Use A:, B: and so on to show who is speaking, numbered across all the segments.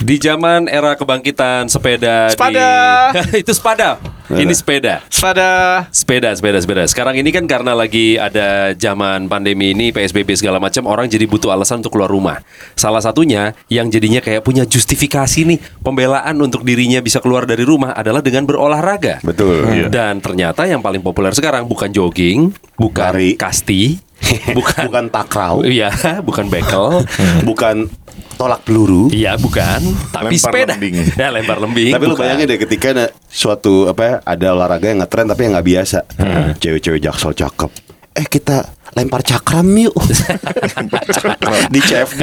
A: Di zaman era kebangkitan sepeda
B: Sepeda.
A: di... itu sepeda. Ini sepeda.
B: Sepeda.
A: Sepeda, sepeda, sepeda. Sekarang ini kan karena lagi ada zaman pandemi ini, PSBB segala macam, orang jadi butuh alasan untuk keluar rumah. Salah satunya yang jadinya kayak punya justifikasi nih, pembelaan untuk dirinya bisa keluar dari rumah adalah dengan berolahraga.
C: Betul. Iya.
A: Dan ternyata yang paling populer sekarang bukan jogging, bukan
C: Lari.
A: kasti, bukan
C: Bukan takraw,
A: Iya, bukan bekel.
C: bukan tolak peluru.
A: Iya, bukan. Tapi
D: Lempar
A: sepeda.
D: lembing.
A: Ya, lempar lembing.
C: Tapi lu
A: bukan.
C: bayangin deh ketika suatu apa ya, ada olahraga yang ngetren tapi yang nggak biasa.
A: Hmm.
C: Cewek-cewek jaksel cakep. Eh kita lempar cakram yuk di CFD.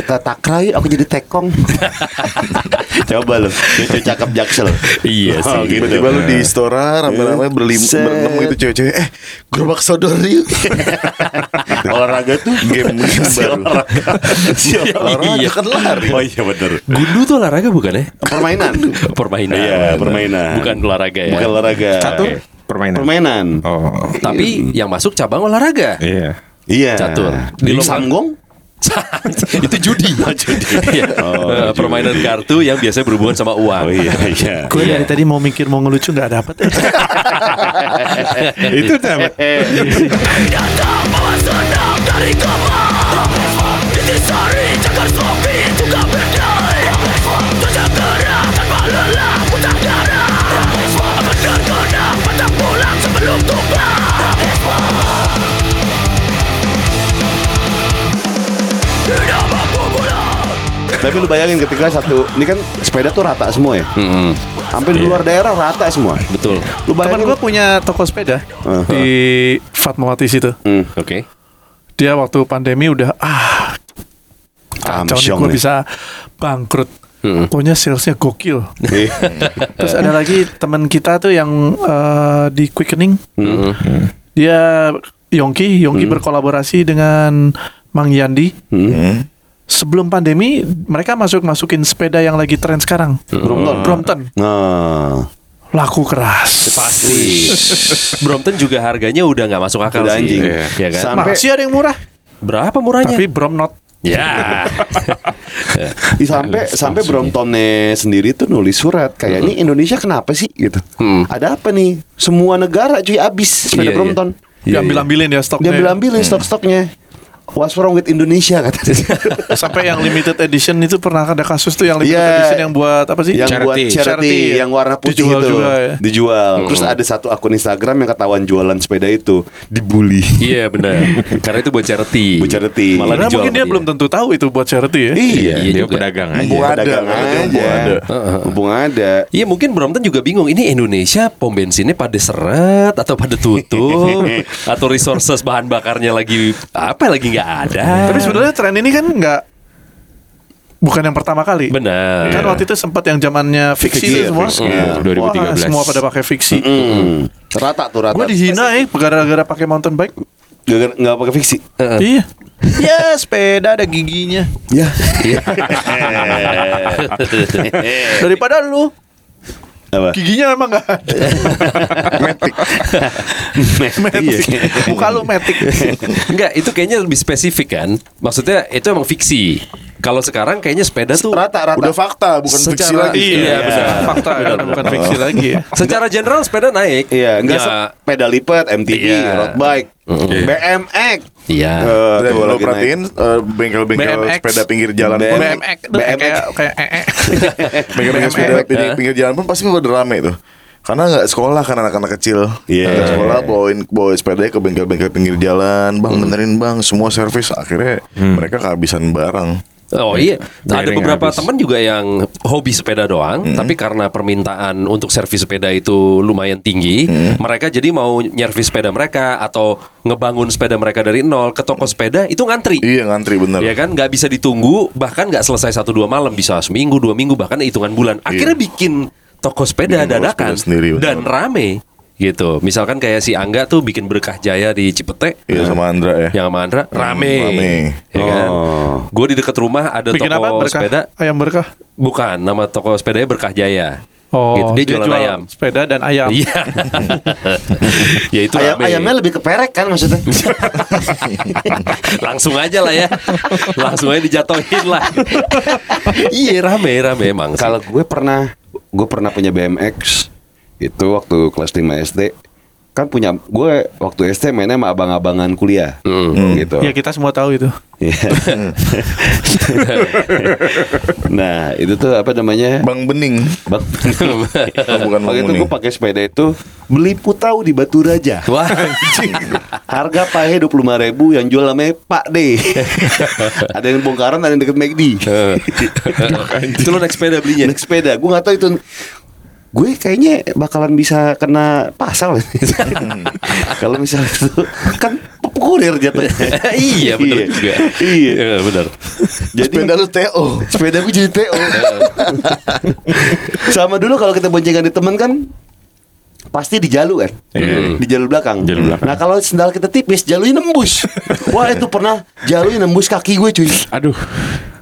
C: kita takra yuk aku jadi tekong. Coba lu, cewek cakep jaksel.
A: Iya sih.
C: Oh, gitu.
D: Tiba-tiba lu di Istora rame-rame berlim
C: Set.
D: berenam gitu cewek-cewek Eh gerobak sodor yuk
C: olahraga tuh
D: Game game baru Olahraga
A: Iya.
D: kan lari
C: Oh iya bener
A: Gundu tuh olahraga bukan ya?
C: Permainan
A: Permainan.
C: Iya, permainan.
A: Bukan olahraga ya.
C: Bukan olahraga
B: Catur.
E: Permainan.
C: Permainan
E: Oh.
A: Tapi yang masuk cabang olahraga.
E: Iya.
C: Iya
A: Catur. Di
C: Di
A: lomba-
C: Samgong
A: itu judi. Iya. Eh, permainan kartu yang biasanya berhubungan sama uang.
C: Oh iya iya
B: Gue dari tadi mau mikir mau ngelucu nggak dapet ya.
E: Itu dapat.
C: Tapi lu bayangin ketika satu Ini kan sepeda tuh rata semua ya
A: Mm-mm.
C: Hampir di luar daerah rata semua
A: Betul.
C: Lu bayangin
B: gue punya toko sepeda
C: Uh-huh.
B: di Fatmawati situ.
C: Hmm.
A: Oke.
B: Dia waktu pandemi udah ah kacau nih gue bisa bangkrut.
A: Mm.
B: Pokoknya salesnya gokil.
C: Iya.
B: Terus ada lagi teman kita tuh yang eh, di Quickening.
C: Hmm.
B: Dia Yongki, Yongki berkolaborasi dengan Mang Yandi.
C: Hmm.
B: Sebelum pandemi mereka masuk masukin sepeda yang lagi tren sekarang.
C: Brompton.
B: Brompton
C: Nah
B: laku keras.
A: Pasti. Brompton juga harganya udah nggak masuk akal
C: Udah
A: sih.
C: anjing.
A: Iya kan?
C: Sampai-
B: Masih ada yang murah,
A: Berapa murahnya?
B: tapi Bromnot.
A: ya.
C: Ih, sampai sampai Bromptonnya sendiri tuh nulis surat kayak ini Indonesia kenapa sih gitu
A: Hmm.
C: ada apa nih semua negara cuy abis sepeda
A: Iya, iya.
C: Brompton
A: Iya,
B: Diambil-ambilin ya stoknya.
C: dia ambil ambilin stok-stoknya what's wrong with Indonesia katanya
B: Sampai yang limited edition itu pernah ada kasus tuh yang limited
C: Iya.
B: edition yang buat apa sih?
C: yang
E: Charity.
C: buat charity,
B: Charity.
C: yang warna putih
B: Dijual
C: itu
B: juga ya.
C: dijual terus ada satu akun Instagram yang ketahuan jualan sepeda itu dibully
A: Iya benar. Karena itu buat charity.
C: Buat charity.
A: Malah
B: Karena
A: dijual
B: mungkin
A: sama
B: dia belum tentu tahu itu buat charity ya.
C: iya
A: Iya
E: Dia
A: juga.
E: pedagang aja.
D: Mumpung ada,
C: Pedagang aja
D: mumpung ada.
C: mumpung ada
A: Iya mungkin Brompton juga bingung ini Indonesia pom bensinnya pada seret atau pada tutup atau resources bahan bakarnya lagi apa lagi nggak ada.
B: Tapi sebenarnya tren ini kan nggak bukan yang pertama kali.
A: benar.
B: Kan waktu itu sempat yang zamannya fiksi
C: Fiksi,
B: itu semua.
C: fiksi.
B: Wah,
E: 2013.
B: semua pada pakai fiksi.
C: Hmm. rata tuh rata
B: Gue dihina ya gara-gara pakai mountain bike.
C: Gak, nggak pakai fiksi
B: Iya. Ya sepeda ada giginya.
C: ya
B: Daripada lu
C: apa
B: giginya memang nggak ada.
D: Matic
B: Matic. Muka lu metik.
A: Enggak, itu kayaknya lebih spesifik kan. Maksudnya itu emang fiksi. Kalau sekarang kayaknya sepeda tuh
C: rata rata
D: Udah fakta bukan fiksi
A: Secara-
D: lagi
A: Iya,
B: Iya,
A: benar.
B: Fakta kan bukan fiksi lagi
A: secara general sepeda naik.
C: Iya, enggak
A: Ya,
C: sepeda lipat, MTB,
A: Iya.
C: road bike, BMX.
A: Iya.
C: Eh,
D: Dan
C: tuh
D: lo
C: lagi
D: perhatiin eh, bengkel-bengkel
B: BMX.
D: sepeda pinggir jalan
C: BMX.
D: pun
B: BMX itu
C: BMX.
B: kayak kayak ee.
D: Bengkel-bengkel sepeda pinggir, pinggir jalan pun pasti udah rame tuh karena nggak sekolah kan anak-anak kecil
C: Iya.
D: Nggak sekolah bawain bawa sepedanya ke bengkel-bengkel pinggir jalan bang benerin bang semua servis akhirnya mereka kehabisan barang
A: Oh iya, ada
E: Bearing
A: beberapa
E: habis.
A: teman juga yang hobi sepeda doang, tapi karena permintaan untuk servis sepeda itu lumayan tinggi, mereka jadi mau nyervis sepeda mereka atau ngebangun sepeda mereka dari nol ke toko sepeda itu ngantri.
D: iya ngantri bener.
A: Ya kan? Nggak bisa ditunggu bahkan nggak selesai satu dua malam bisa seminggu dua minggu bahkan hitungan bulan. Akhirnya bikin toko sepeda
D: Bikin
A: dadakan
D: sepeda sendiri,
A: dan rame gitu misalkan kayak si Angga tuh bikin berkah jaya di Cipete
D: iya sama Andra ya
A: yang sama Andra rame,
D: rame.
A: ya kan
C: Oh.
A: gue di dekat rumah ada
B: Bikin
A: toko
B: apa berkah?
A: sepeda
B: Ayam berkah.
A: bukan nama toko sepedanya berkah jaya
B: Oh,
A: gitu. Dia jualan
B: jual
A: ayam.
B: sepeda dan ayam.
A: Iya. ya itu
C: Ayam,
A: rame.
C: ayamnya lebih keperek kan maksudnya.
A: Langsung aja lah ya. Langsung aja dijatohin lah. iya rame rame emang.
C: Kalau gue pernah gue pernah punya BMX itu waktu kelas 5 SD kan punya gue waktu SD mainnya sama abang-abangan kuliah gitu.
B: Ya kita semua tahu itu.
C: Iya. nah itu tuh apa namanya?
D: Bang Bening.
C: Bang.
D: Oh, bukan Bang
C: Waktu itu
D: Bening.
C: gue pakai sepeda itu beli putau di Batu Raja.
A: Wah,
C: Harga pahe dua puluh ribu yang jual namanya Pak D. ada yang bongkaran, ada yang deket McD.
A: itu lo naik sepeda belinya.
C: Naik sepeda, gue nggak tahu itu. Gue kayaknya bakalan bisa kena pasal. Kalau misalnya itu kan kurir jatuhnya.
A: iya bener juga.
C: Iya.
A: bener.
C: Jadi
D: Sepeda lu TO.
C: sepeda gue jadi TO. Sama dulu kalau kita boncengan di teman kan pasti di jalu kan,
A: Iya.
C: di jalur belakang.
E: Jalur belakang.
C: Nah kalau sendal kita tipis, jalunya nembus. Wah itu pernah jalunya nembus kaki gue cuy.
E: Aduh.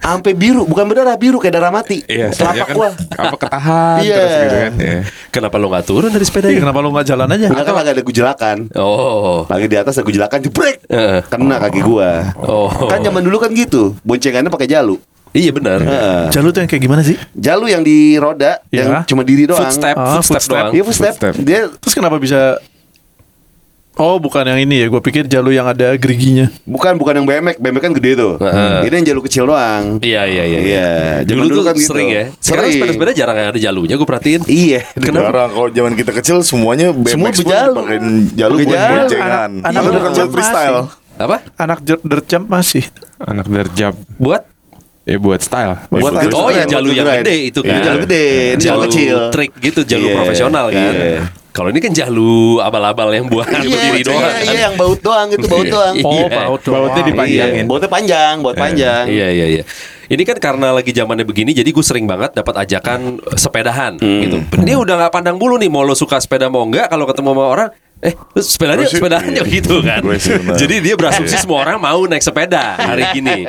C: Sampai biru, bukan berdarah biru kayak darah mati.
E: Iya,
C: Telapak
E: kan
C: gua.
E: apa ketahan
C: Iya.
E: terus gitu kan. Iya.
A: Kenapa lo nggak turun dari
B: Iya,
A: sepedanya?
B: kenapa lu nggak jalan aja?
C: Kan lagi ada gujelakan.
A: Oh.
C: Lagi di atas ada gujelakan, jebrek.
A: Heeh.
C: Kena kaki gua.
A: Oh.
C: Kan zaman dulu kan gitu, boncengannya pakai jalu.
A: Iya benar.
C: Heeh.
B: Jalur tuh yang kayak gimana sih?
C: Jalu yang di roda,
B: Iya.
C: yang cuma diri doang.
A: Footstep,
B: Ah,
A: footstep,
B: footstep.
A: doang.
C: Iya footstep.
E: Footstep.
C: Dia
B: Terus kenapa bisa Oh, bukan yang ini ya. Gue pikir jalur yang ada geriginya.
C: bukan bukan yang BMX, BMX kan gede tuh.
A: Heeh.
C: Ini yang jalu kecil doang.
A: Iya iya iya.
C: Iya,
A: Dulu,
C: zaman
A: tuh
C: dulu kan gitu.
A: sering ya. Sekarang
C: Sering.
A: sepeda-sepeda jarang yang ada jalunya gue perhatiin.
C: Iya.
D: Sekarang kalau zaman kita kecil semuanya BMX
C: Semua
D: pun
C: berjalu.
D: dipakein jalu
C: Pakai
D: buat
C: jalu.
D: boncengan.
B: Anak- anak
D: Itu bukan buat freestyle.
A: Apa?
B: Anak jump masih.
E: Anak derjab.
A: Buat
E: Ya buat style.
C: Buat
D: Buat
A: Oh ya
C: keren,
A: jalu
C: buat
A: yang gede itu kan.
C: Iya, jalu gede, ini jalu kecil.
A: trik gitu, jalu
C: Iya,
A: profesional kan.
C: iya.
A: Kalau ini kan jalu abal-abal yang buat berdiri doang.
C: Iya, iya, yang baut doang gitu, baut doang.
B: Oh,
A: Iya.
B: baut doang.
E: Bautnya dipanjangin.
C: Iya, bautnya panjang, baut panjang.
A: Iya iya iya. Ini kan karena lagi zamannya begini, jadi gue sering banget dapat ajakan eh, sepedahan gitu. Dia udah nggak pandang bulu nih, mau lo suka sepeda mau nggak? Kalau ketemu sama orang, eh sepedanya
D: Gue sih-
A: sepedahan ya
D: iya.
A: gitu kan. Jadi dia berasumsi semua orang mau naik sepeda hari gini.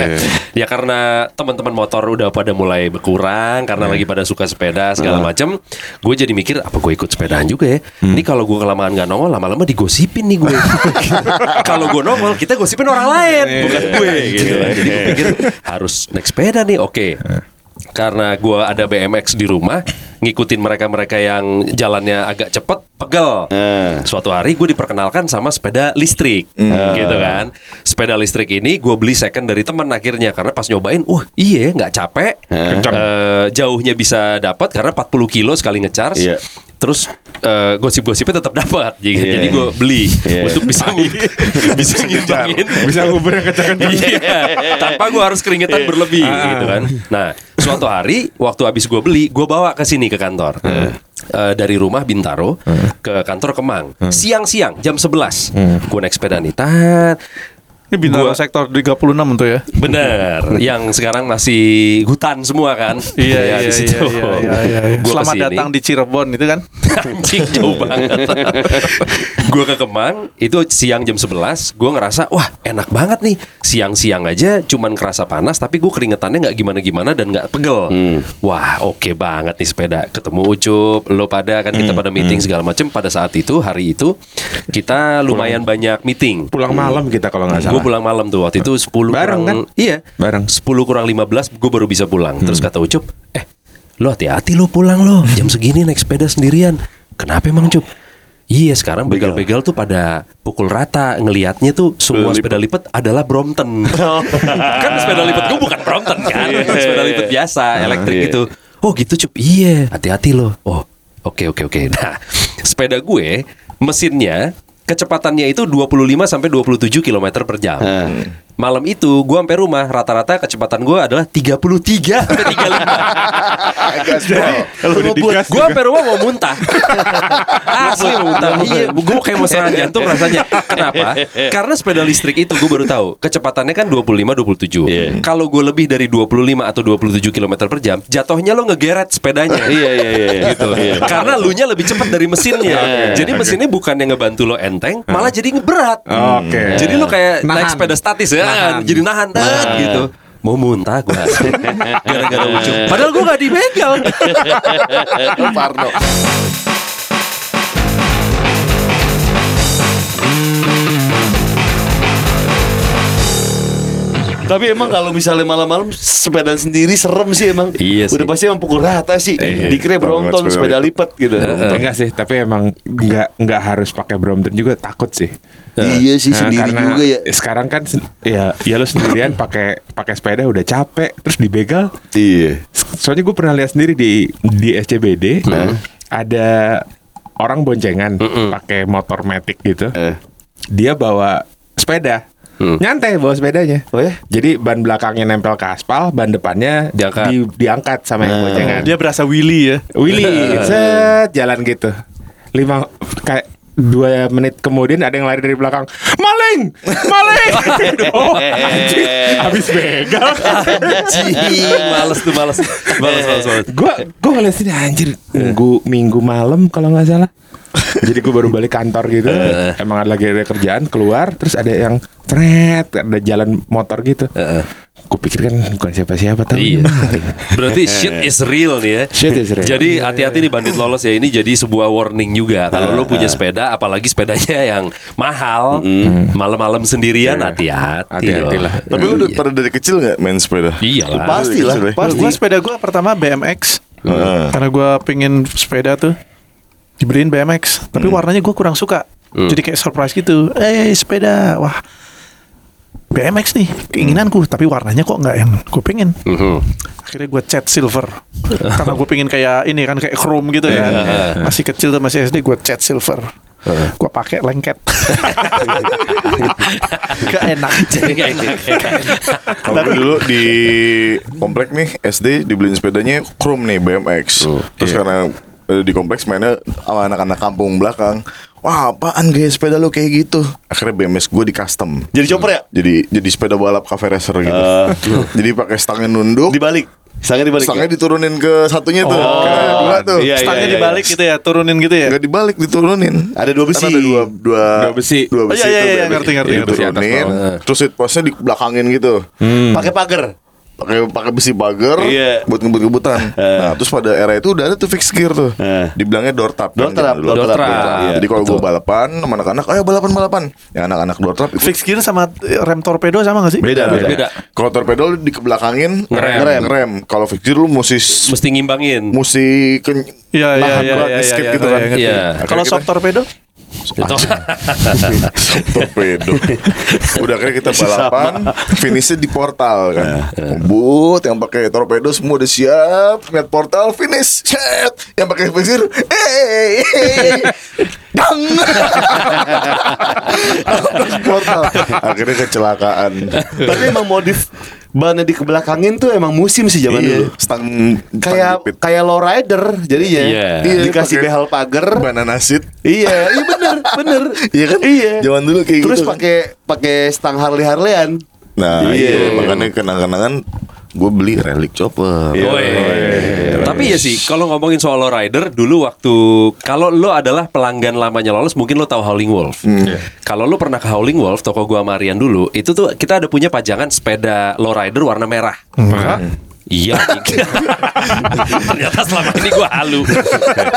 A: ya karena teman-teman motor udah pada mulai berkurang, karena lagi pada suka sepeda segala macam. Gue jadi mikir apa gue ikut sepedahan juga ya. Ini kalau gue kelamaan nggak nongol, lama-lama digosipin nih gue. kalau gue nongol, kita gosipin orang lain, bukan gue. Gitu. Jadi gue pikir harus naik sepeda nih. Oke. Karena gue ada BMX di rumah, ngikutin mereka-mereka yang jalannya agak cepet, pegel.
C: Eh.
A: Suatu hari gue diperkenalkan sama sepeda listrik, gitu kan. Sepeda listrik ini gue beli second dari teman akhirnya karena pas nyobain, wah iya nggak capek, Eh, jauhnya bisa dapat karena 40 kilo sekali ngecharge.
C: Iya.
A: Terus eh, gosip-gosipnya tetap dapat, jadi,
C: Iya.
A: jadi gue beli
C: Iya.
A: untuk bisa bisa ngimbangin
E: Bisa nguber yang kencang-kencang.
A: Iya, tanpa gue harus keringetan berlebih gitu kan. Nah, suatu hari waktu habis gue beli, gue bawa ke sini ke kantor. Eh, dari rumah Bintaro ke kantor Kemang. Siang-siang jam 11. Gue naik sepeda nih. Tat.
B: Ini bintaro
A: Gua-
B: sektor 36 tuh ya.
A: Bener, yang sekarang masih hutan semua kan?
B: Iya,
A: Ya,
B: iya,
A: di situ.
B: iya, iya, iya, iya, iya.
A: Gua
B: Selamat
A: ke sini.
B: datang di Cirebon itu kan.
A: Anjing jauh banget Gue ke Kemang Itu siang jam 11 Gue ngerasa Wah enak banget nih Siang-siang aja Cuman kerasa panas Tapi gue keringetannya nggak gimana-gimana Dan nggak pegel Wah oke banget nih sepeda Ketemu Ucup Lo pada kan kita pada meeting segala macem Pada saat itu Hari itu Kita lumayan banyak meeting
E: Pulang malam kita kalau nggak
A: Gue
E: salah.
A: Pulang malam tuh Waktu itu 10
E: Bareng
A: kurang,
E: kan?
A: Iya
E: Bareng.
A: 10 kurang 15 Gue baru bisa pulang Terus kata Ucup Eh lo hati-hati lo pulang lo Jam segini naik sepeda sendirian Kenapa emang Cup? Iya sekarang begal-begal tuh pada pukul rata ngelihatnya tuh semua sepeda lipat adalah Brompton. kan sepeda lipat gue bukan Brompton kan, sepeda lipat biasa elektrik
C: iya.
A: gitu. Oh gitu cup, iya hati-hati loh. Oh oke oke oke. Nah sepeda gue mesinnya kecepatannya itu 25 sampai 27 km per jam.
C: Hmm.
A: Malam itu gue sampai rumah rata-rata kecepatan gue adalah 33 sampai 35.
C: Kalau ngebut,
A: Gue sampai rumah mau muntah. Asli mau muntah. Iya Gue kayak mau serangan jantung rasanya. Kenapa? Karena sepeda listrik itu gue baru tahu Kecepatannya kan 25-27 Kalau gue lebih dari 25 atau 27 km per jam Jatuhnya lo ngegeret sepedanya.
C: Iya iya iya.
A: gitu. Karena lu nya lebih cepat dari mesinnya. Jadi mesinnya bukan yang ngebantu lo enteng Malah jadi ngeberat.
E: Oke.
A: Jadi lo kayak naik sepeda statis ya
E: Nahan.
A: Jadi nahan, tet, gitu mau muntah gue gara-gara ucup
B: Padahal gue gak dibegal.
D: Parno.
C: Tapi emang kalau misalnya malam-malam sepeda sendiri serem sih emang.
A: Iya sih.
C: Udah pasti emang pukul rata sih. Dikira
D: banget
C: Brompton
D: sepeda
C: lipat gitu.
E: Enggak sih, tapi emang nggak nggak harus pakai Brompton juga takut sih.
C: Iya sih
E: Nah,
C: sendiri
E: karena
C: juga ya.
E: Sekarang kan ya ya lu sendirian pakai pakai sepeda udah capek terus dibegal.
C: Iya.
E: Soalnya gue pernah lihat sendiri di di SCBD ada orang boncengan pakai motor metik gitu.
C: Eh.
E: Dia bawa sepeda. Nyantai bawa sepedanya.
C: Oh ya?
E: Jadi ban belakangnya nempel ke aspal, ban depannya
A: Diangkat.
E: di- diangkat sama yang boncengan.
B: Dia berasa Willy ya.
E: Willy, set jalan gitu. Lima kayak dua menit kemudian ada yang lari dari belakang maling maling oh, habis begal
A: Anjing, males tuh males males males, males.
E: gue gue ngeliat sini anjir minggu minggu malam kalau nggak salah jadi gue baru balik kantor gitu emang ada lagi ada kerjaan keluar terus ada yang tret ada jalan motor gitu gue pikir kan bukan siapa-siapa tapi
A: Iya.
E: maling.
A: Berarti shit is real nih ya.
E: Shit is real.
A: Jadi hati-hati nih bandit lolos ya. Ini jadi sebuah warning juga. Kalau lo punya sepeda, apalagi sepedanya yang mahal, malam-malam sendirian, hati-hati.
E: Hati-hati lah.
D: Tapi lu udah pada dari kecil nggak main sepeda?
A: Iyalah.
C: Pasti lah,
D: Pasti.
B: Gue sepeda gue pertama BMX.
D: Heeh.
B: Karena gue pengen sepeda tuh dibeliin BMX. Tapi warnanya gue kurang suka. Jadi kayak surprise gitu. Eh sepeda, wah BMX nih keinginanku. Tapi warnanya kok nggak yang gue pengen.
A: Mhm.
B: Akhirnya gue cat silver. Karena gue pengen kayak ini kan kayak chrome gitu ya. Masih kecil tuh masih SD gue cat silver. Gue pakai lengket. Gak enak.
A: Jadi nggak enak.
D: Kalau dulu di komplek nih SD dibeliin sepedanya Chrome nih BMX. Terus karena eh, di kompleks mainnya sama anak-anak kampung belakang. Wah apaan gaya sepeda lu kayak gitu Akhirnya BMX gue di custom
C: Jadi chopper ya?
D: Jadi jadi sepeda balap cafe racer gitu Jadi pakai stangnya nunduk
C: Dibalik. Stangnya dibalik.
D: Stangnya
C: ya?
D: diturunin ke satunya tuh Kayak dua tuh
C: iya,
B: Stangnya
C: iya,
B: dibalik gitu ya, turunin gitu ya.
D: Nggak dibalik diturunin
C: Ada dua besi.
D: Kan ada dua, dua,
E: Dua besi.
D: Dua besi
B: Oh, iya, iya, iya,
D: BMX.
B: ngerti, ngerti.
D: Diturunin Terus seat postnya di belakangin gitu
C: Pakai pagar.
D: Pakai pakai besi pagar
C: Iya.
D: buat ngebut-ngebutan. Nah, terus pada era itu udah ada tuh fix gear tuh.
C: Eh.
D: Dibilangnya door trap.
C: Door
D: kan
C: trap,
D: zaman dulu.
C: door
A: trap.
C: Iya,
D: Jadi kalau gue
C: betul.
D: balapan sama anak-anak, ayo balapan-balapan. Ya anak-anak door trap itu
B: Fix gear sama rem torpedo sama gak sih?
C: Beda, beda.
A: Beda.
D: Kalau torpedo lu dikebelakangin
A: Ngerem.
D: ngerem. ngerem. Kalau fix gear lu mesti
A: Mesti ngimbangin.
D: mesti ke
B: Iya iya iya iya
D: di
B: iya,
D: gitu
B: iya,
D: kan.
B: ngerti.
A: Iya.
B: Kalau
D: Akhirnya
B: soft torpedo?
A: Itu.
D: torpedo. Udah akhirnya kita balapan, finishnya di portal kan. Ngebut, yang pakai torpedo semua udah siap, lihat portal finish, set. Yang pakai pasir, eh, eh, dang. portal. Akhirnya kecelakaan.
C: Tapi emang modif bannya dikebelakangin tuh emang musim sih zaman
D: Iya,
C: dulu.
D: stang
C: Kayak kayak lowrider jadinya.
A: Iya.
D: Iya,
C: Dikasih
D: pakai
C: behel pagar.
D: banana seat.
C: iya, iya bener, bener.
D: Iya kan?
C: Iya.
D: Zaman dulu kayak
C: Terus
D: gitu. kan.
C: pakai pakai stang Harley Harleyan.
D: Nah,
C: Iya.
D: iya, makanya kenang-kenangan gue beli relik chopper.
C: Iya.
A: Woi. Tapi ya sih, kalau ngomongin soal lowrider, dulu waktu kalau lo adalah pelanggan lamanya lolos, mungkin lo tahu Howling Wolf. Kalau lo pernah ke Howling Wolf, toko gua Marian dulu, itu tuh kita ada punya pajangan sepeda lowrider warna merah. Iya, ternyata selama ini gua halu.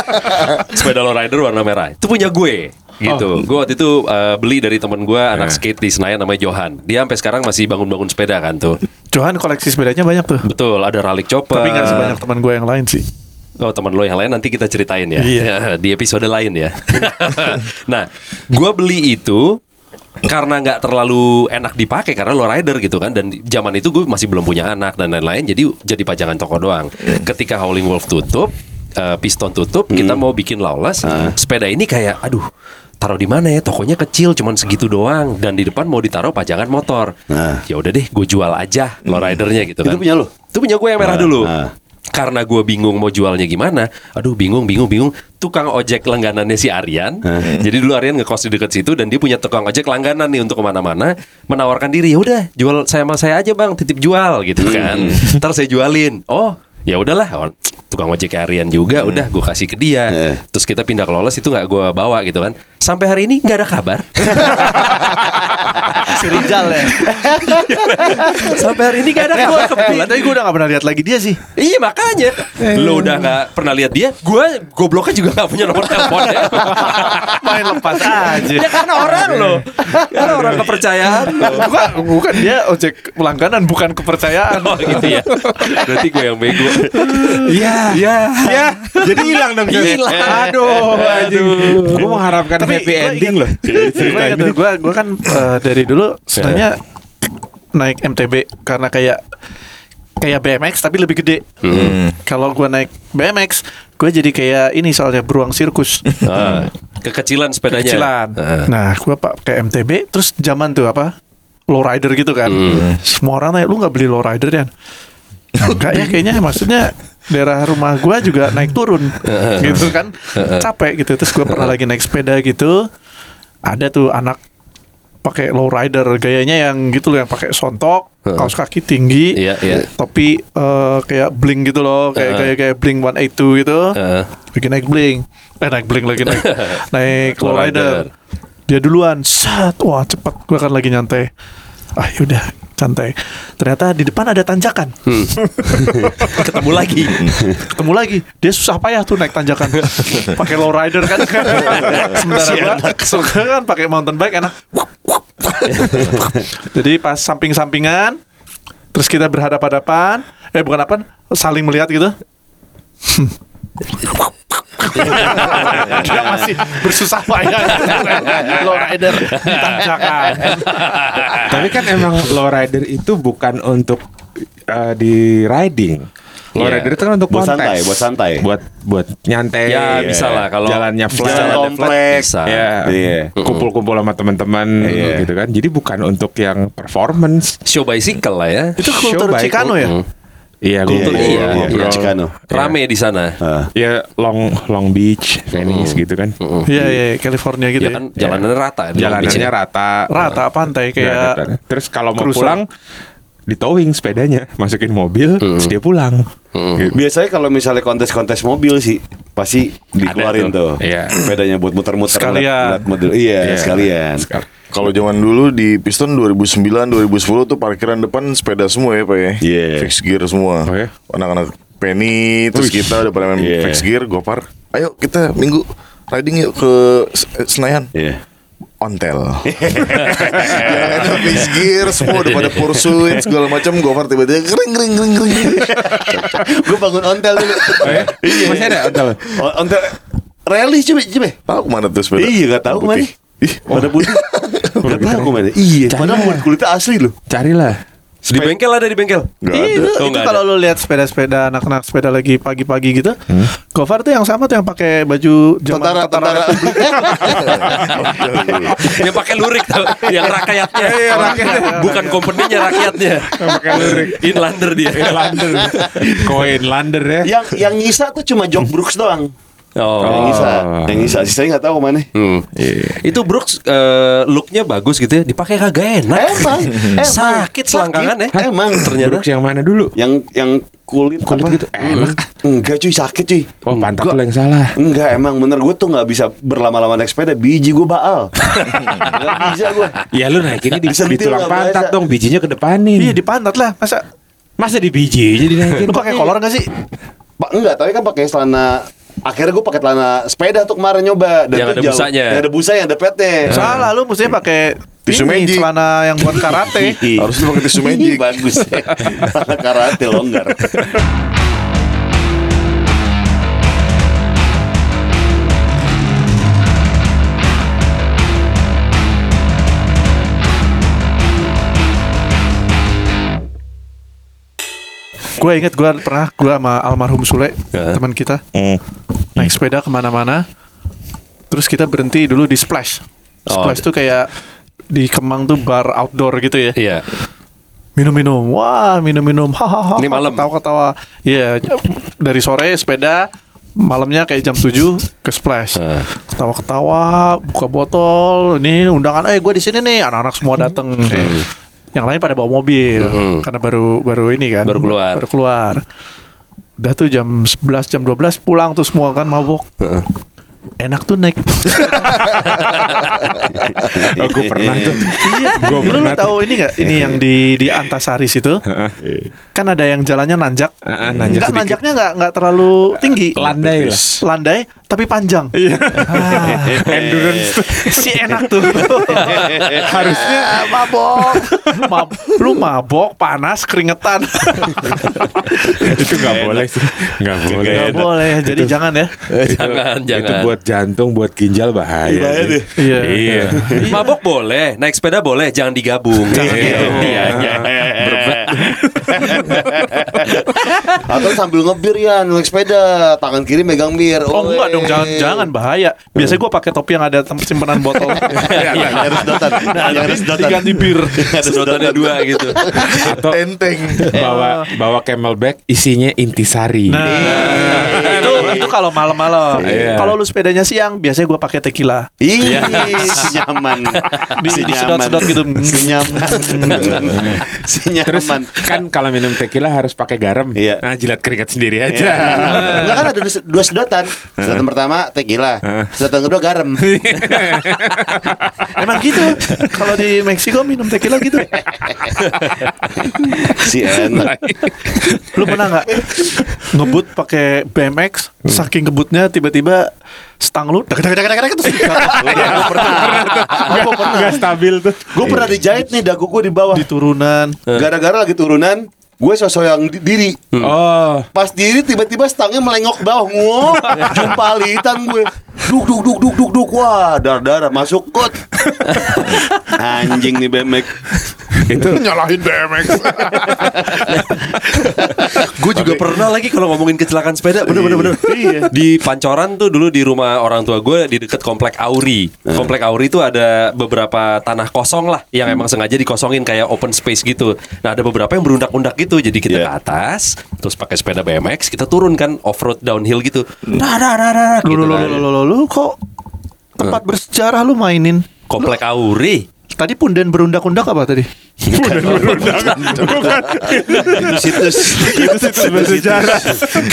A: sepeda lowrider warna merah. Itu punya gue. Gitu. Gue waktu itu eh, beli dari temen gue anak skate di Senayan namanya Johan. Dia sampai sekarang masih bangun-bangun sepeda kan tuh.
B: Johan koleksi sepedanya banyak tuh.
A: Betul, ada ralik chopper.
B: Tapi gak sebanyak teman gue yang lain sih.
A: Oh teman lo yang lain nanti kita ceritain ya
B: Iya.
A: di episode lain ya. nah, gua beli itu karena nggak terlalu enak dipakai karena lo rider gitu kan dan zaman itu gue masih belum punya anak dan lain-lain jadi jadi pajangan toko doang. Ketika Howling Wolf tutup, eh, piston tutup, kita mau bikin lawless, sepeda ini kayak aduh taruh di mana ya? Tokonya kecil cuman segitu doang. Dan di depan mau ditaruh pajangan motor.
C: Nah.
A: ya udah deh gue jual aja lo ridernya gitu kan.
C: Itu punya lo?
A: itu punya gue yang merah
C: Nah,
A: dulu.
C: nah.
A: karena gue bingung mau jualnya gimana aduh bingung bingung bingung. Tukang ojek langganannya si Aryan. Jadi dulu Aryan ngekos di dekat situ dan dia punya tukang ojek langganan nih untuk ke mana-mana menawarkan diri ya udah jual saya sama saya aja bang titip jual gitu kan. Ntar saya jualin. Oh ya udahlah tukang ojek harian juga udah gue kasih ke dia.
C: Eh.
A: terus kita pindah ke Lolos itu nggak gue bawa gitu kan. Sampai hari ini nggak ada kabar.
B: Si Rizal ya.
A: sampai hari ini nggak ada kabar. kebetulan
B: Tapi gue udah gak pernah lihat lagi dia sih.
A: Iya makanya. Lo udah gak pernah lihat dia Gue gobloknya juga gak punya nomor teleponnya
B: Main lepas aja.
A: Ya karena orang lo Karena orang kepercayaan lo
B: bukan, bukan dia ojek langganan bukan kepercayaan.
A: Oh gitu ya. Berarti gue yang bego.
E: Iya.
A: Ya
E: Ya, jadi hilang dong.
A: Hilang.
E: Aduh, anjing. Gue mengharapkan
B: Tapi
E: happy ending loh.
B: gue gue gue kan eh, dari dulu sebenarnya naik MTB karena kayak kayak BMX tapi lebih gede. Kalau gue naik BMX, gue jadi kayak ini soalnya beruang sirkus.
A: Ah, Kekecilan sepedanya
B: Kecilan.
A: Ah.
B: Nah, gue pak kayak MTB, terus zaman tuh apa? Lowrider gitu kan. Semua orang nanya, lu nggak beli lowrider ya? Enggak ya kayaknya maksudnya daerah rumah gua juga naik turun gitu kan. Capek gitu. Terus gua pernah lagi naik sepeda gitu. Ada tuh anak pakai lowrider gayanya yang gitu loh yang pakai sontok kaos kaki tinggi
A: Iya, iya.
B: topi eh, kayak bling gitu loh kayak kayak kayak bling 182 gitu.
A: Heeh.
B: lagi naik bling. Eh naik bling lagi naik. Naik lowrider.
A: Lowrider.
B: dia duluan sat wah cepet. Gua kan lagi nyantai ah yaudah santai. Ternyata di depan ada tanjakan.
A: Ketemu lagi.
B: Ketemu lagi. Dia susah payah tuh naik tanjakan. Pakai lowrider kan. Sementara gua kan pakai mountain bike enak. Jadi pas samping-sampingan terus kita berhadapan-hadapan eh bukan apa saling melihat gitu dia masih bersusah payah lowrider di tanjakan
E: Tapi kan emang lowrider itu bukan untuk eh, di riding. Lowrider itu kan untuk
C: Buat
E: kontes.
C: santai, buat santai.
E: Buat buat nyantai.
A: Ya bisa lah kalau
E: jalannya flat.
A: jalan flat
C: komplek.
A: bisa.
E: Ya,
C: Iya.
E: kumpul-kumpul sama teman-teman
C: Iya.
E: gitu kan. Jadi bukan untuk yang performance.
A: Show bicycle lah ya
B: itu kultur
E: Show bike.
B: Chicano ya
E: Iya,
A: Kultur
E: gue
A: iya,
C: iya,
A: iya.
C: Chicano.
A: Rame di sana
C: Ah.
E: Ya Long Long Beach, Venice gitu kan.
B: Iya iya California gitu
A: Ya
B: ya.
A: kan jalanannya rata
E: Jalanannya
A: ya.
E: rata.
B: Rata pantai kayak
E: tanah. Terus kalau mau
B: cruiser.
E: pulang di towing sepedanya, masukin mobil, terus dia pulang. Gitu.
C: Biasanya kalau misalnya kontes-kontes mobil sih pasti dikeluarin
E: Ada
C: tuh.
E: tuh. Iya.
C: Sepedanya buat muter-muter
B: Sekalian.
C: ngeliat- ngeliat model. Iya,
E: Iya.
C: sekalian.
E: Sekal-
D: Kalau zaman dulu di Piston 2009 2010 tuh parkiran depan sepeda semua ya Pak ya.
C: Iya.
D: Fix gear semua.
E: Oh, ya?
D: Anak-anak Penny terus
E: Wih.
D: kita udah pada main
C: Iya.
D: fix gear, gopar. Ayo kita minggu riding yuk ke eh, Senayan.
C: Iya.
D: Ontel. Yang ada fix gear semua udah pada pursuit segala macam gopar tiba-tiba kering kering kering kering.
C: Gue bangun ontel dulu.
E: Iya. Masih ada hotel.
C: O- ontel rally coba coba.
D: Tahu ke mana tuh sepeda?
C: Iya gak tahu ke
D: mana.
C: Ih, pada putih. Gak tahu ke mana. Iya, padahal buat kulitnya asli loh.
E: Carilah.
A: Di bengkel ada di bengkel
D: Nggak
B: Iya,
D: ada.
B: itu,
A: Oh,
B: itu kalau lu lihat sepeda-sepeda anak-anak sepeda lagi pagi-pagi gitu, Gofar tuh yang sama tuh yang pakai baju
C: Tentara, tentara.
A: Yang pakai lurik tau Yang rakyatnya Bukan company-nya rakyatnya
E: Pakai lurik.
A: Inlander dia
E: Lander. Koin Lander ya.
C: yang yang nyisa tuh cuma Jok Brooks doang.
A: Oh
C: Yang nyisa, yang nyisa. Sisanya nggak tahu ke mana.
A: Hmm. Itu Brooks eh, looknya bagus gitu ya Dipakai kagak enak
C: Emang, emang.
A: Sakit selangkangan ya
C: Emang.
A: Ternyata
E: Brooks yang mana dulu?
C: Yang yang kulit
E: Kulit
C: apa?
E: gitu, enak.
C: Enggak cuy sakit cuy.
E: Oh, pantat
C: Gua-
E: lu yang salah.
C: Enggak emang bener gue tuh nggak bisa berlama-lama naik sepeda biji gue baal nggak bisa gue
E: Ya lu naikinnya di, di
C: Sentil
E: tulang pantat
C: biasa.
E: dong, bijinya kedepanin.
B: Iya di pantat lah, masa
E: Masa di biji jadi naikin?
B: lu pakai kolor gak sih?
C: Pak enggak tapi kan pakai celana akhirnya gue pakai celana sepeda tuh kemarin nyoba
A: Yang
C: tuh
A: ada busanya.
C: yang ada busanya ada petnya
B: Salah lu mestinya pakai
D: Tisu magic.
B: celana yang buat karate.
D: Harus lu pakai tisu magic.
C: bagus ya celana karate longgar
B: gue inget gue pernah gue sama almarhum Sule
A: Ya.
B: teman kita.
E: Hmm.
B: naik sepeda ke mana-mana. Terus kita berhenti dulu di Splash.
A: Oh,
B: Splash tuh kayak di Kemang tuh bar outdoor gitu ya.
A: Iya.
B: Minum-minum. Wah minum-minum. Hahaha
A: Ini malam?
B: ketawa-ketawa. Iya dari sore sepeda malamnya kayak jam 7 ke splash.
A: Ah.
B: ketawa-ketawa buka botol ini undangan eh gue di sini nih. Anak-anak semua dateng yang lain pada bawa mobil
A: Mhm.
B: karena baru baru ini kan
A: Baru keluar.
B: baru keluar Udah tuh jam 11 jam 12 pulang tuh semua kan mabok. Enak tuh naik.
E: Oh, gue pernah tuh.
B: Iya, lu
E: pernah tuh.
B: tahu ini gak? Ini yang di di Antasari situ. Kan ada yang jalannya nanjak.
E: Heeh, nanjak
B: Enggak,
E: sedikit.
B: nanjaknya nggak nggak terlalu tinggi.
E: Landai lah.
B: Landai tapi panjang. Ah,
E: Endurance
B: si enak tuh. Harusnya mabok. Mab lu mabok, panas, keringetan.
E: itu nggak boleh sih. Nggak boleh.
B: Nggak boleh. Jadi jangan ya.
A: jangan,
E: Itu
A: jangan.
E: buat jantung, buat ginjal bahaya. sih.
B: Iya.
E: Iya.
A: Mabok boleh, naik sepeda boleh, jangan digabung. Iya, iya.
C: Atau sambil ngebir ya naik sepeda, tangan kiri megang bir.
B: Oh enggak dong,
C: Oleh.
B: jangan jangan bahaya. Biasanya gue pakai topi yang ada simpenan botol.
C: Yang harus dotan, yang harus dotan.
B: Diganti bir.
A: Sedotannya dua gitu.
E: Atau
D: Tenteng.
E: bawa bawa camelback isinya intisari.
B: Nah, itu kalau malam-malam.
E: Iya.
B: Kalau lu sepedanya siang, biasanya gue pakai tequila.
C: Ih, nyaman.
B: Di-
C: Si nyaman.
B: gitu.
C: Si nyaman. Si
E: Terus
C: nyaman.
E: kan kalau minum tequila harus pakai garam.
C: Iya.
E: Nah, jilat keringat sendiri aja.
C: Iya. Enggak kan ada dua- dua sedotan. Sedotan pertama tequila, sedotan kedua garam.
B: Emang gitu. Kalau di Meksiko minum tequila gitu.
C: si enak.
B: Lu pernah nggak ngebut pakai BMX? Saking ngebutnya tiba-tiba stang lu dak dak dak dak dak terus
C: Gue pernah. Gue pernah.
E: Nggak stabil tuh.
C: Gue pernah dijahit nih dagu gue di bawah.
B: di turunan.
C: Gara-gara lagi turunan, gue sosok yang di- diri.
E: Oh,
C: Pas diri tiba-tiba stangnya melengok ke bawah Ngok Jumpalitan gue. Duk duk duk duk duk duk. Wah darah darah masuk kot Anjing nih BMX
E: itu
D: Nyalahin BMX.
A: Gue juga pernah lagi kalau ngomongin kecelakaan sepeda, bener bener bener. Di Pancoran tuh dulu di rumah orang tua gue di deket komplek Auri. Komplek Auri itu ada beberapa tanah kosong lah yang emang sengaja dikosongin kayak open space gitu. Nah ada beberapa yang berundak-undak gitu. Jadi kita ke atas, terus pakai sepeda BMX, kita turun kan off road downhill gitu. Dah dah dah dah.
B: Lu
A: gitu
B: lu lu lu lu, lu, lu kok tempat bersejarah lu mainin?
A: Komplek Auri.
B: Tadi punden berundak-undak apa tadi?
C: Itu situs.
E: Itu situs bersejarah.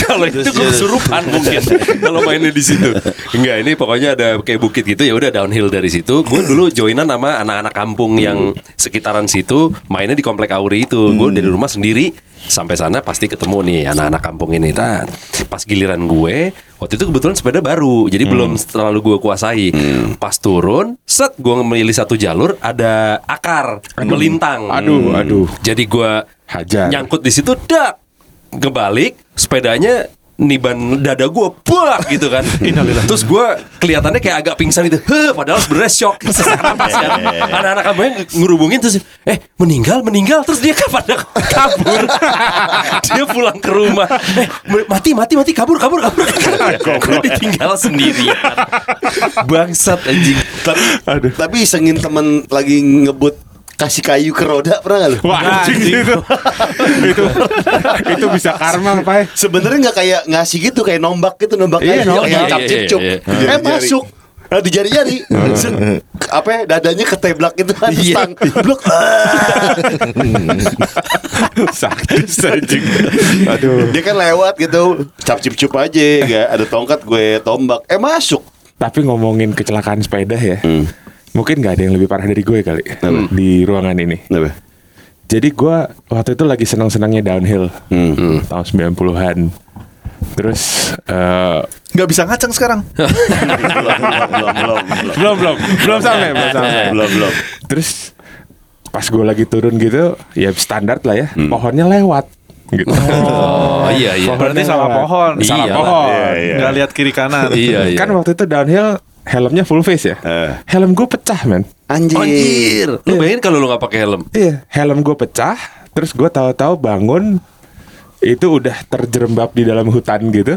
A: Kalau itu kesurupan mungkin. Kalau mainnya di situ. Enggak, ini pokoknya ada kayak bukit gitu. Ya udah downhill dari situ. Gue dulu joinan sama anak-anak kampung yang sekitaran situ, mainnya di komplek Auri itu. Gue dari rumah sendiri. Sampai sana pasti ketemu nih anak-anak kampung ini. Nah, pas giliran gue waktu itu kebetulan sepeda baru, jadi belum terlalu gue kuasai. Pas turun, set gue memilih satu jalur ada akar melintang.
E: Aduh, aduh.
A: Jadi gua
E: Hajar.
A: nyangkut di situ dak kebalik sepedanya niban dada gua bak gitu kan. Terus gua kelihatannya kayak agak pingsan itu. Heh, padahal sebenarnya shock sesak napas kan. Anak-anak kamu yang ngerubungin terus eh meninggal meninggal terus dia pada kabur. dia pulang ke rumah. Eh mati mati mati kabur kabur kabur. Gua ditinggal sendirian. Bangsat anjing.
C: Tapi Tapi isengin temen lagi ngebut Kasih kayu ke roda pernah gak lu?
E: Wah, anjing itu. itu itu bisa karma, Pak.
C: Sebenarnya nggak kayak ngasih gitu kayak nombak gitu nombak
E: Iya,
C: kayu
E: nombak.
C: kayak
A: Iya,
C: cap
A: iya,
C: cipcup.
A: iya.
C: Eh
D: Jari-jari.
C: masuk. Nah, di jari-jari Set. apa ya, dadanya keteblak gitu kan
A: Iya.
C: stang blok Ah.
E: Sakit anjing. Aduh.
C: dia kan lewat gitu cap cipcup aja gak ada tongkat gue tombak eh masuk
E: Tapi ngomongin kecelakaan sepeda ya. Mungkin nggak ada yang lebih parah dari gue kali di ruangan ini. Jadi gue waktu itu lagi senang-senangnya downhill
C: Hmm.
E: tahun 90-an. Terus eh,
B: Nggak bisa ngaceng sekarang.
C: belum belum belum
E: belum belum belum sampai belum sampai.
C: belum belum
E: Terus pas gue lagi turun gitu, ya standar lah ya. Pohonnya lewat. Gitu.
A: Oh iya iya.
B: Berarti salah
E: lewat.
B: pohon.
E: Salah
A: Iyalah.
E: pohon.
D: Iya, iya.
B: Nggak lihat kiri kanan.
A: Iya iya.
E: Kan waktu itu downhill helmnya full face ya.
C: Eh.
E: Helm gue pecah men.
C: anjir,
A: Anjir, lu bayangin kalau lu gak pakai helm.
E: Iya, helm gue pecah. Terus gue tahu-tahu bangun itu udah terjerembab di dalam hutan gitu.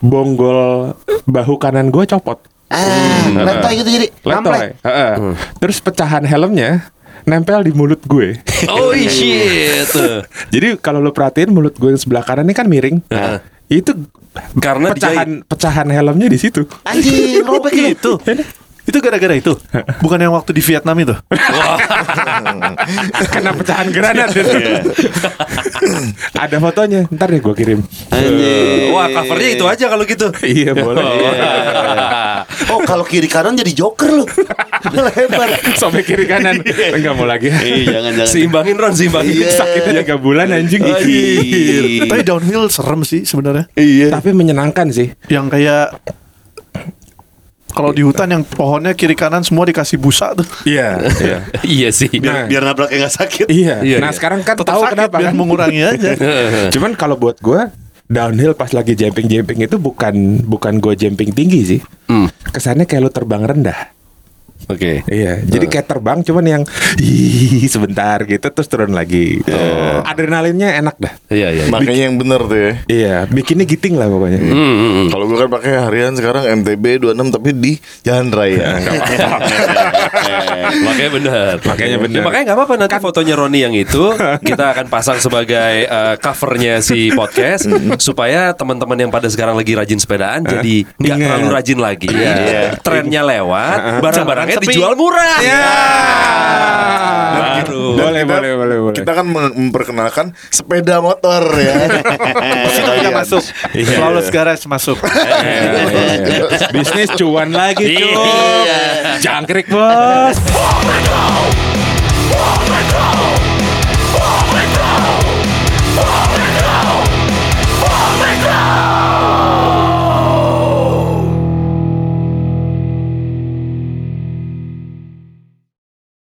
E: Bonggol bahu kanan gue copot.
C: ah letoy gitu jadi
E: Letoy.
C: Namlek.
E: Heeh. Terus pecahan helmnya nempel di mulut gue.
A: Oh shit.
E: Jadi kalau lo perhatiin mulut gue yang sebelah kanan ini kan miring.
A: Heeh.
E: Itu
A: Karena
E: pecahan pecahan helmnya di situ.
C: anjir robek gitu
B: Itu gara-gara itu. Bukan yang waktu di Vietnam itu.
E: Kena pecahan granat itu. Ada fotonya. Ntar deh gue kirim.
C: Anjing.
A: Wah, covernya itu aja kalau gitu.
E: iya boleh.
C: Oh kalau kiri kanan jadi joker lu. Lebar.
E: Sampai kiri kanan. Enggak mau lagi.
C: Iya jangan jangan.
A: Seimbangin Ron, seimbangin.
C: Iya.
E: Sakitnya tiga bulan anjing.
B: Tapi downhill serem sih sebenarnya.
C: Iya.
E: Tapi menyenangkan sih.
B: Yang kayak kalau di hutan yang pohonnya kiri kanan semua dikasih busa tuh.
E: Iya. Iya.
A: Iya sih.
E: Nah.
C: Biar nabraknya nggak sakit.
E: Iya.
A: Iya,
E: nah
A: iya.
E: sekarang kan
B: Tetap
E: tahu
B: sakit
E: kenapa
B: biar
E: kan?
B: mengurangi aja.
E: Cuman kalau buat gua downhill pas lagi jumping-jumping itu bukan bukan gua jumping tinggi sih.
A: Hmm.
E: Kesannya kayak lu terbang rendah.
A: Oke.
E: Iya, jadi kayak terbang cuman yang ih sebentar gitu terus turun lagi. Adrenalinnya enak dah.
A: Iya, iya.
D: Makanya yang bener tuh ya.
E: Iya, bikinnya giting lah pokoknya.
A: Hmm, hmm.
D: Kalau gue kan pakai harian sekarang MTB 26 tapi di jalan raya.
A: Makanya benar.
E: Makanya benar.
A: Ya, makanya nggak apa-apa nanti fotonya Roni yang itu kita akan pasang sebagai eh, covernya si podcast supaya teman-teman yang pada sekarang lagi rajin sepedaan jadi nggak terlalu rajin lagi.
C: Iya.
A: Trennya lewat, barang-barangnya
B: Sepi.
A: dijual murah.
E: Ya.
A: Baru.
E: Boleh,
D: Kita-
E: boleh, boleh, boleh.
D: Kita kan mem- memperkenalkan sepeda motor ya.
B: Situ kita masuk. Flawless Garage masuk.
E: Bisnis cuan lagi, cuy.
A: Iya.
E: Jangkrik, Bos.